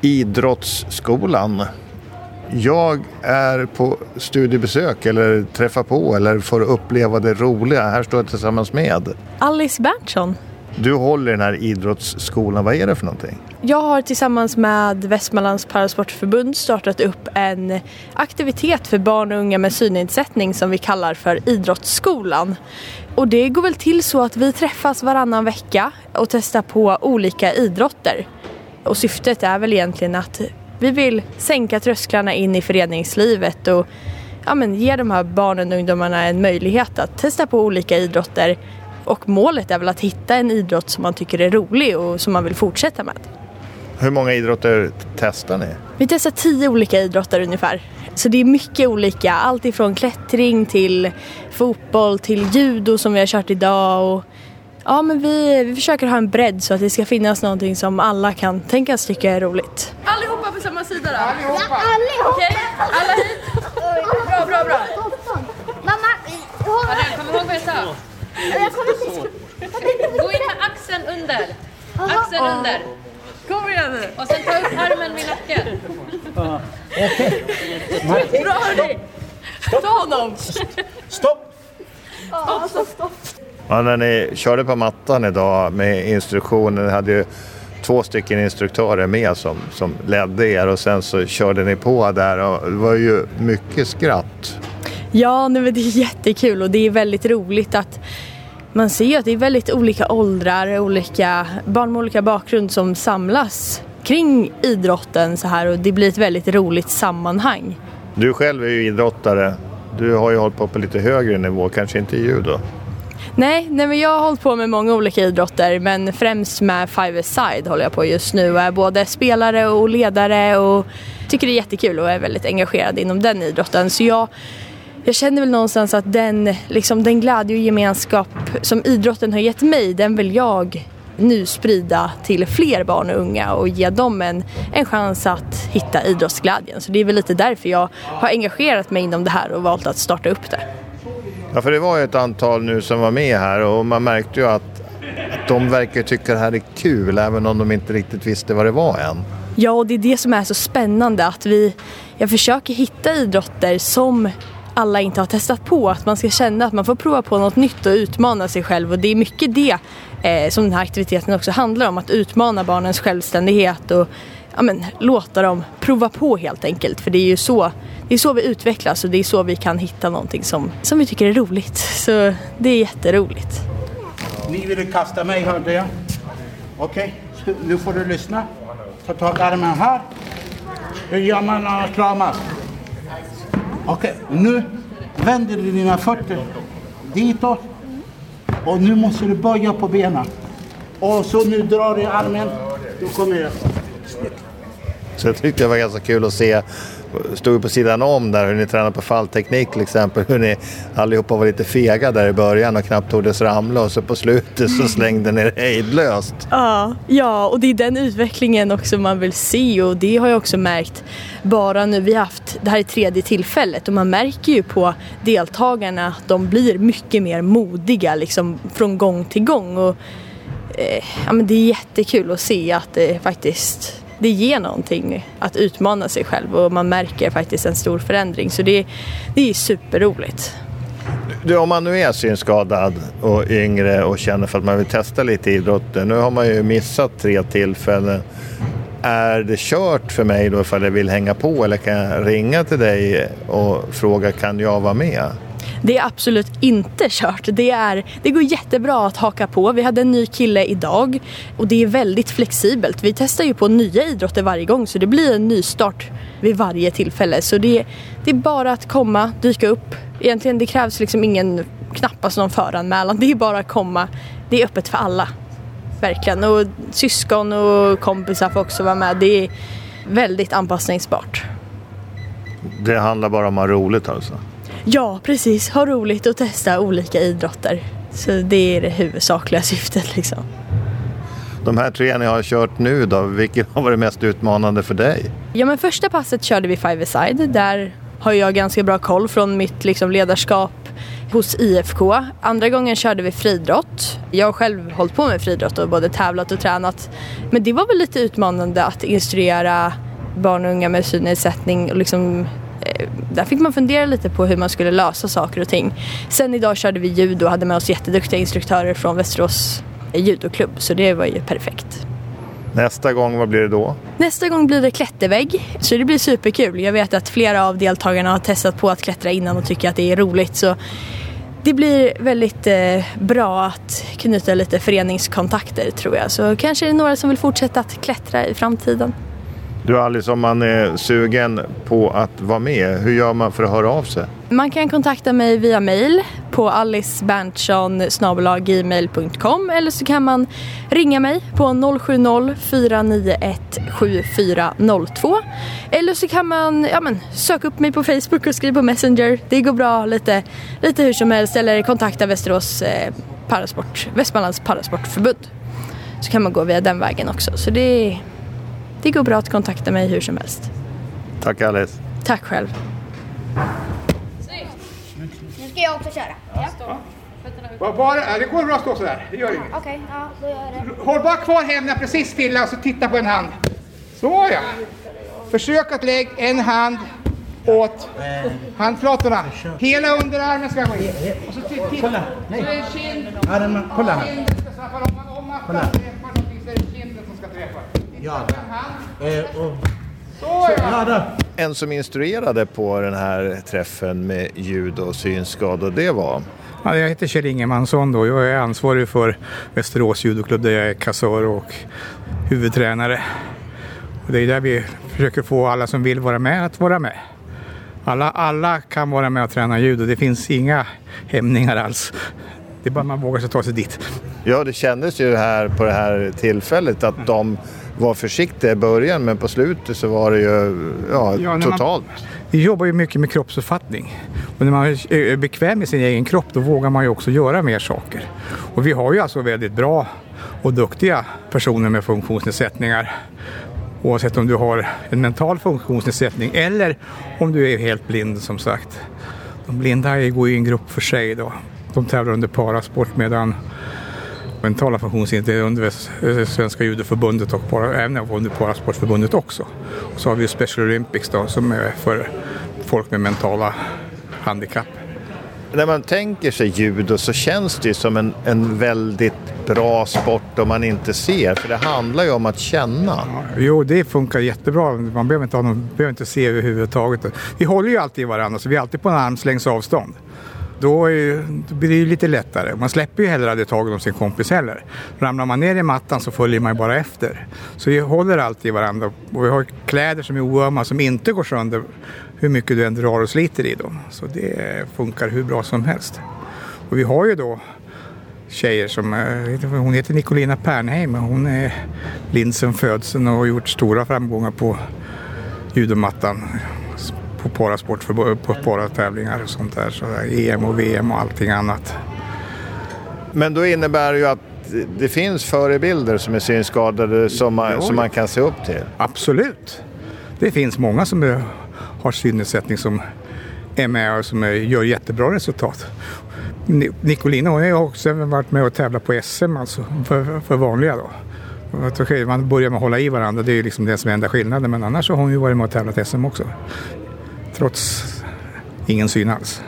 Idrottsskolan. Jag är på studiebesök eller träffar på eller får uppleva det roliga. Här står jag tillsammans med. Alice Berntsson. Du håller i den här idrottsskolan. Vad är det för någonting? Jag har tillsammans med Västmanlands parasportförbund startat upp en aktivitet för barn och unga med synnedsättning som vi kallar för Idrottsskolan. Och det går väl till så att vi träffas varannan vecka och testar på olika idrotter. Och syftet är väl egentligen att vi vill sänka trösklarna in i föreningslivet och ja, men ge de här barnen och ungdomarna en möjlighet att testa på olika idrotter. Och målet är väl att hitta en idrott som man tycker är rolig och som man vill fortsätta med. Hur många idrotter testar ni? Vi testar tio olika idrotter ungefär. Så det är mycket olika, allt ifrån klättring till fotboll till judo som vi har kört idag. Och ja, men vi, vi försöker ha en bredd så att det ska finnas någonting som alla kan tänkas tycka är roligt. Allihopa på samma sida då? Allihopa! Ja, allihopa! Okej, alla hit. Bra, bra, bra. Mamma, Adrian, kom ihåg vad jag sa. jag kommer inte... Gå in med axeln under. Axeln under. Kom igen nu. Och sen ta upp armen vid nacken. Bra hörni. Ta honom. Stopp! Ja, när ni körde på mattan idag med instruktioner, ni hade ju två stycken instruktörer med som, som ledde er och sen så körde ni på där och det var ju mycket skratt. Ja, nej, men det är jättekul och det är väldigt roligt att man ser ju att det är väldigt olika åldrar, olika barn med olika bakgrund som samlas kring idrotten så här och det blir ett väldigt roligt sammanhang. Du själv är ju idrottare. Du har ju hållit på på lite högre nivå, kanske inte i judo. Nej, nej men jag har hållit på med många olika idrotter men främst med Five Side håller jag på just nu och är både spelare och ledare och tycker det är jättekul och är väldigt engagerad inom den idrotten. Så jag, jag känner väl någonstans att den, liksom, den glädje och gemenskap som idrotten har gett mig den vill jag nu sprida till fler barn och unga och ge dem en, en chans att hitta idrottsglädjen. Så det är väl lite därför jag har engagerat mig inom det här och valt att starta upp det. Ja, för det var ju ett antal nu som var med här och man märkte ju att, att de verkar tycka det här är kul även om de inte riktigt visste vad det var än. Ja, och det är det som är så spännande att vi, jag försöker hitta idrotter som alla inte har testat på. Att man ska känna att man får prova på något nytt och utmana sig själv och det är mycket det eh, som den här aktiviteten också handlar om. Att utmana barnens självständighet och ja, men, låta dem prova på helt enkelt. För det är ju så, det är så vi utvecklas och det är så vi kan hitta någonting som, som vi tycker är roligt. Så det är jätteroligt. Ni ville kasta mig hörde jag. Okej, okay. nu får du lyssna. Ta tag i armen här. Hur gör man när man kramas? Okej, nu vänder du dina fötter ditåt. Och nu måste du böja på benen. Och så nu drar du i armen. Då kommer jag. Så jag tyckte det var ganska kul att se, stod på sidan om där hur ni tränade på fallteknik till exempel, hur ni allihopa var lite fega där i början och knappt tordes ramla och så på slutet så slängde ni er hejdlöst. Ja, ja, och det är den utvecklingen också man vill se och det har jag också märkt bara nu. Vi har haft, det här är tredje tillfället och man märker ju på deltagarna att de blir mycket mer modiga liksom från gång till gång. Och, eh, ja, men det är jättekul att se att det faktiskt det ger någonting att utmana sig själv och man märker faktiskt en stor förändring. Så det, det är superroligt. Du, om man nu är synskadad och yngre och känner för att man vill testa lite idrotter. Nu har man ju missat tre tillfällen. Är det kört för mig då ifall jag vill hänga på eller kan jag ringa till dig och fråga kan jag vara med? Det är absolut inte kört. Det, är, det går jättebra att haka på. Vi hade en ny kille idag och det är väldigt flexibelt. Vi testar ju på nya idrotter varje gång så det blir en ny start vid varje tillfälle. Så det, det är bara att komma, dyka upp. Egentligen det krävs liksom ingen, knappast någon föranmälan. Det är bara att komma. Det är öppet för alla. Verkligen. Och syskon och kompisar får också vara med. Det är väldigt anpassningsbart. Det handlar bara om att ha roligt alltså? Ja, precis. Ha roligt och testa olika idrotter. Så det är det huvudsakliga syftet liksom. De här tre ni har kört nu då, vilken har varit mest utmanande för dig? Ja, men första passet körde vi five side Där har jag ganska bra koll från mitt liksom, ledarskap hos IFK. Andra gången körde vi friidrott. Jag har själv hållit på med friidrott och både tävlat och tränat. Men det var väl lite utmanande att instruera barn och unga med synnedsättning och liksom där fick man fundera lite på hur man skulle lösa saker och ting. Sen idag körde vi judo och hade med oss jätteduktiga instruktörer från Västerås judoklubb så det var ju perfekt. Nästa gång, vad blir det då? Nästa gång blir det klättervägg, så det blir superkul. Jag vet att flera av deltagarna har testat på att klättra innan och tycker att det är roligt. Så det blir väldigt eh, bra att knyta lite föreningskontakter tror jag. Så kanske är det några som vill fortsätta att klättra i framtiden. Du Alice, om man är sugen på att vara med, hur gör man för att höra av sig? Man kan kontakta mig via mail på aliceberntsson.gmail.com eller så kan man ringa mig på 070-491 7402 eller så kan man ja, men, söka upp mig på Facebook och skriva på Messenger. Det går bra lite, lite hur som helst eller kontakta Västerås eh, parasport, Västmanlands parasportförbund. Så kan man gå via den vägen också. Så det, det går bra att kontakta mig hur som helst. Tack Alice. Tack själv. Nu ska jag också köra. Ja. Bara, bara, det går bra att stå sådär, det gör inget. Okej, ja, då gör det. Håll bara kvar händerna precis stilla och så titta på en hand. Så ja. Försök att lägga en hand åt handflatorna. Hela underarmen ska gå in. Och så titta. Kolla, nej. Armen, kolla här. Kolla. träffar någonting så är det kinden som ska träffa. Ja, En hand. eh, och, Så ja. En som instruerade på den här träffen med ljud och synskador, det var? Ja, jag heter Kjell Ingemansson då. Jag är ansvarig för Västerås judoklubb där jag är kassör och huvudtränare. Och det är där vi försöker få alla som vill vara med att vara med. Alla, alla kan vara med och träna judo. Det finns inga hämningar alls. Det är bara man vågar sig ta sig dit. Ja, det kändes ju här på det här tillfället att de var försiktiga i början men på slutet så var det ju ja, Ja, när man- totalt. Vi jobbar ju mycket med kroppsuppfattning. Och när man är bekväm med sin egen kropp då vågar man ju också göra mer saker. Och vi har ju alltså väldigt bra och duktiga personer med funktionsnedsättningar. Oavsett om du har en mental funktionsnedsättning eller om du är helt blind som sagt. De blinda går ju i en grupp för sig då. De tävlar under parasport medan mentala funktionshinder under Svenska judoförbundet och para, även under Parasportförbundet också. Och så har vi Special Olympics då, som är för folk med mentala handikapp. När man tänker sig judo så känns det ju som en, en väldigt bra sport om man inte ser. För det handlar ju om att känna. Jo, det funkar jättebra. Man behöver inte, ha någon, behöver inte se överhuvudtaget. Vi håller ju alltid i varandra, så vi är alltid på en armslängds avstånd. Då, är, då blir det ju lite lättare. Man släpper ju hellre aldrig taget om sin kompis heller. Ramlar man ner i mattan så följer man ju bara efter. Så vi håller alltid varandra. Och vi har kläder som är oömma som inte går sönder hur mycket du än drar och sliter i dem. Så det funkar hur bra som helst. Och vi har ju då tjejer som, eh, hon heter Nicolina Pernheim och hon är Linsen sedan födseln och har gjort stora framgångar på judomattan på parasport, på paratävlingar och sånt där. Så där, EM och VM och allting annat. Men då innebär det ju att det finns förebilder som är synskadade som man, som man kan se upp till. Absolut. Det finns många som är, har synnedsättning som är med och som är, gör jättebra resultat. Ni- Nicolina hon har också varit med och tävlat på SM alltså, för, för vanliga då. Man börjar med att hålla i varandra, det är ju liksom det som är enda skillnaden. Men annars så har hon ju varit med och tävlat SM också. Trots ingen syn alls.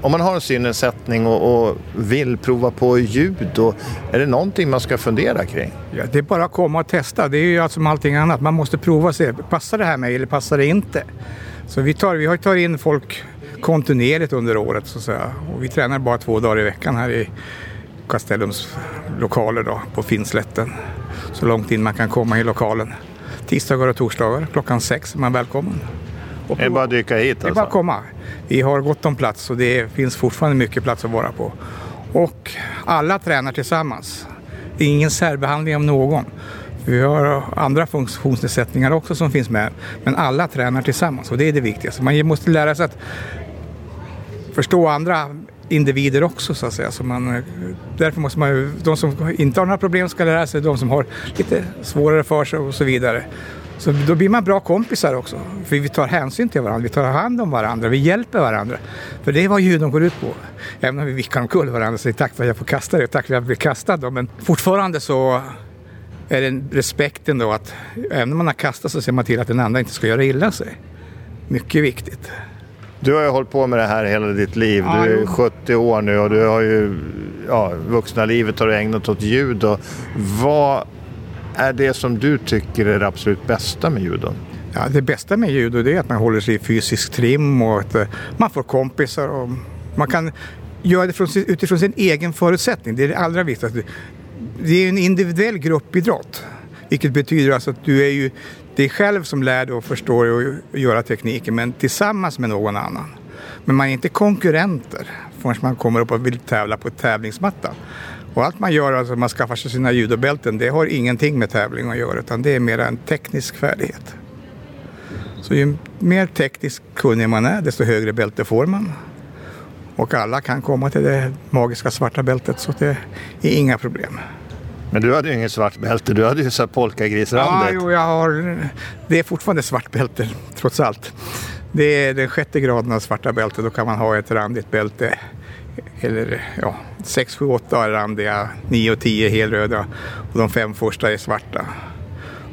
Om man har en synnedsättning och, och vill prova på judo, är det någonting man ska fundera kring? Ja, det är bara att komma och testa. Det är ju alltså som allting annat. Man måste prova och se. Passar det här mig eller passar det inte? Så vi tar, vi tar in folk kontinuerligt under året så att säga. Och vi tränar bara två dagar i veckan här i Castellums lokaler då, på Finnslätten. Så långt in man kan komma i lokalen. Tisdagar och torsdagar klockan sex är man välkommen. Och Är det bara att dyka hit det är bara att alltså? komma. Vi har gott om plats och det finns fortfarande mycket plats att vara på. Och alla tränar tillsammans. Det är ingen särbehandling av någon. Vi har andra funktionsnedsättningar också som finns med. Men alla tränar tillsammans och det är det viktigaste. Man måste lära sig att förstå andra individer också så att säga. Så man, därför måste man ju- de som inte har några problem ska lära sig, de som har lite svårare för sig och så vidare. Så då blir man bra kompisar också. För vi tar hänsyn till varandra, vi tar hand om varandra, vi hjälper varandra. För det är vad judon går ut på. Även om vi vickar omkull varandra och säger tack för att jag får kasta det, tack för att jag blir kastad. Då. Men fortfarande så är det respekten då att även om man har kastat så ser man till att den andra inte ska göra illa sig. Mycket viktigt. Du har ju hållit på med det här hela ditt liv. Ja, Du är jo. 70 år nu och du har ju ja, vuxna livet har du ägnat åt judo. Vad är det som du tycker är det absolut bästa med judon? Ja, det bästa med judo är att man håller sig i fysisk trim och att eh, man får kompisar. Och man kan göra det utifrån sin egen förutsättning. Det är det allra viktigaste. Det är ju en individuell gruppidrott. Vilket betyder alltså att du är ju dig själv som lär dig och förstår och göra tekniken men tillsammans med någon annan. Men man är inte konkurrenter förrän man kommer upp och vill tävla på tävlingsmattan. Och allt man gör, alltså man skaffar sig sina judobälten, det har ingenting med tävling att göra utan det är mer en teknisk färdighet. Så ju mer tekniskt kunnig man är, desto högre bälte får man. Och alla kan komma till det magiska svarta bältet så det är inga problem. Men du hade ju ingen svart bälte, du hade ju så här Ja, polkagrisrandet. jo, jag har, det är fortfarande svart bälte trots allt. Det är den sjätte graden av svarta bälte, då kan man ha ett randigt bälte. Eller ja, 6, 7, 8 är randiga, 9 och 10 helröda och de fem första är svarta.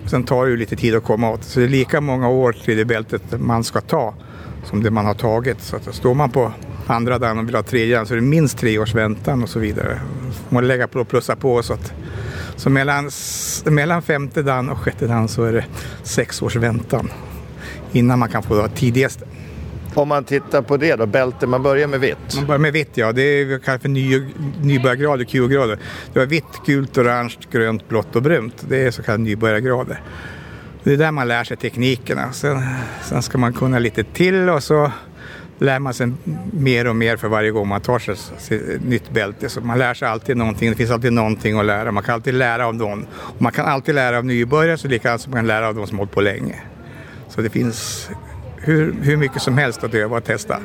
Och sen tar det ju lite tid att komma åt. Så det är lika många år till det bältet man ska ta som det man har tagit. Så att står man på andra dagen och vill ha tredje så är det minst tre års väntan och så vidare. Man får man lägga på och plussa på så att så mellan, mellan femte dagen och sjätte dagen så är det sex års väntan innan man kan få det tidigast om man tittar på det då, bälte, man börjar med vitt. Man börjar med vitt, ja. Det är vad vi kallar för ny, nybörjargrader, Q-grader. Det är vitt, gult, orange, grönt, blått och brunt. Det är så kallade nybörjargrader. Det är där man lär sig teknikerna. Sen, sen ska man kunna lite till och så lär man sig mer och mer för varje gång man tar sig ett nytt bälte. Så man lär sig alltid någonting. Det finns alltid någonting att lära. Man kan alltid lära av någon. Och man kan alltid lära av nybörjare så likadant som man kan lära av de som hållit på länge. Så det finns hur, hur mycket som helst att öva och testa.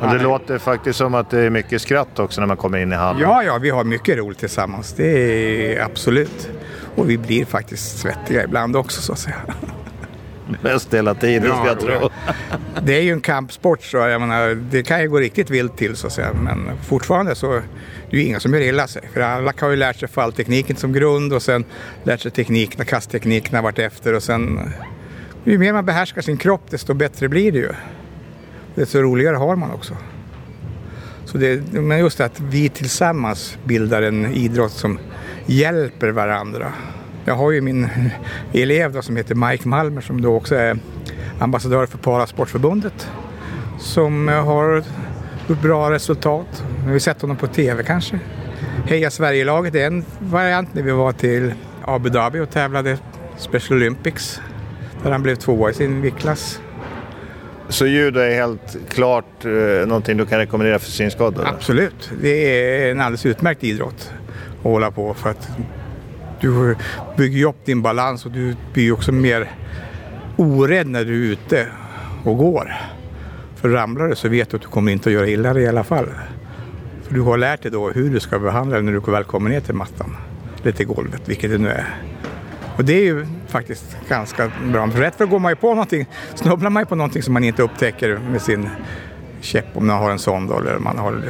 Och det låter faktiskt som att det är mycket skratt också när man kommer in i hallen. Ja, ja, vi har mycket roligt tillsammans. Det är absolut. Och vi blir faktiskt svettiga ibland också så att säga. Mest hela tiden ska jag Ja, tro. Det är ju en kampsport så jag menar, det kan ju gå riktigt vilt till så att säga. Men fortfarande så är det ju inga som gör illa sig. För alla har ju lärt sig falltekniken som grund och sen lärt sig teknikerna, kastteknikerna vartefter och sen ju mer man behärskar sin kropp desto bättre blir det ju. Desto roligare har man också. Så det, men just det att vi tillsammans bildar en idrott som hjälper varandra. Jag har ju min elev då, som heter Mike Malmer som då också är ambassadör för Parasportförbundet. Som har gjort bra resultat. Vi har sett honom på TV kanske. Heja Sverige-laget är en variant när vi var till Abu Dhabi och tävlade Special Olympics. Där han blev tvåa i sin viktklass. Så judo är helt klart eh, någonting du kan rekommendera för synskadade? Absolut, det är en alldeles utmärkt idrott att hålla på för att du bygger upp din balans och du blir också mer orädd när du är ute och går. För ramlar du så vet du att du kommer inte att göra illa dig i alla fall. För du har lärt dig då hur du ska behandla dig när du väl kommer ner till mattan. Eller till golvet, vilket det nu är. Och det är ju faktiskt ganska bra. För rätt för går man ju på någonting, snubblar man ju på någonting som man inte upptäcker med sin käpp om man har en sån då, eller man har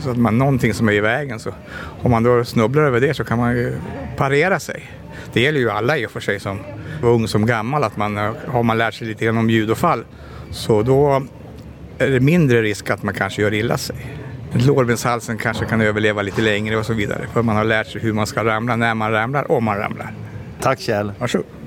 så att man, någonting som är i vägen. Så om man då snubblar över det så kan man ju parera sig. Det gäller ju alla i och för sig som ung som gammal att man har man lärt sig lite grann om ljudofall så då är det mindre risk att man kanske gör illa sig. Lårbenshalsen kanske kan överleva lite längre och så vidare för man har lärt sig hur man ska ramla, när man ramlar, om man ramlar. Tack Kjell. Varsågod.